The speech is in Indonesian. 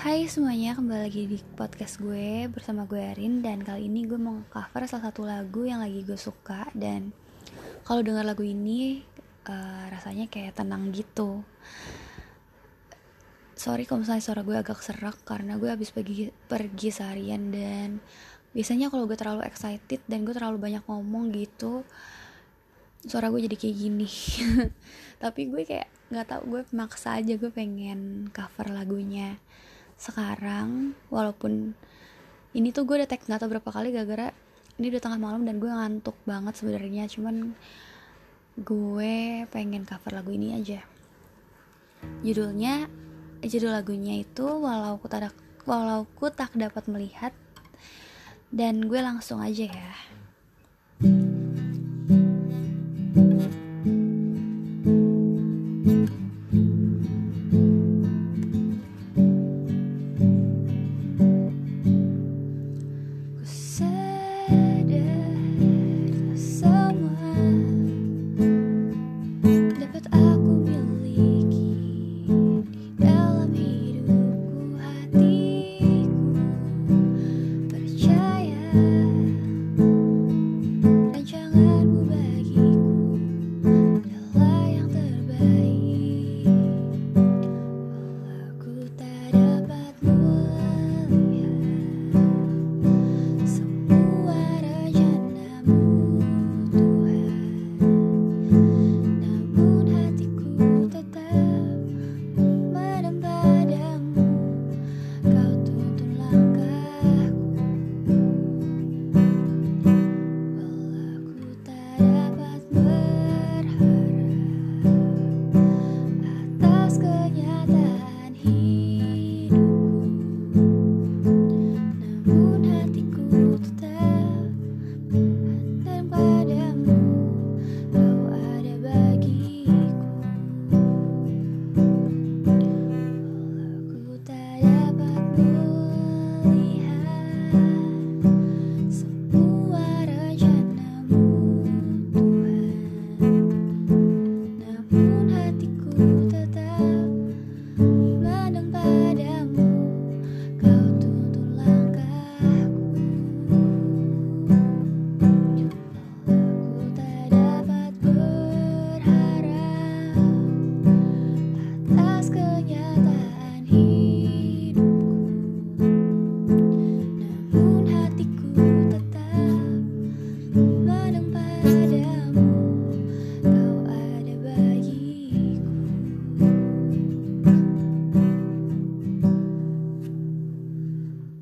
Hai semuanya, kembali lagi di podcast gue bersama gue Erin Dan kali ini gue mau cover salah satu lagu yang lagi gue suka. Dan kalau dengar lagu ini uh, rasanya kayak tenang gitu. Sorry kalau misalnya suara gue agak serak karena gue habis pergi, pergi seharian. Dan biasanya kalau gue terlalu excited dan gue terlalu banyak ngomong gitu Suara gue jadi kayak gini. Tapi gue kayak nggak tau gue maksa aja gue pengen cover lagunya sekarang walaupun ini tuh gue udah tag nggak tau berapa kali gara-gara ini udah tengah malam dan gue ngantuk banget sebenarnya. Cuman gue pengen cover lagu ini aja. Judulnya judul lagunya itu walau ku tak walau ku tak dapat melihat. Dan gue langsung aja ya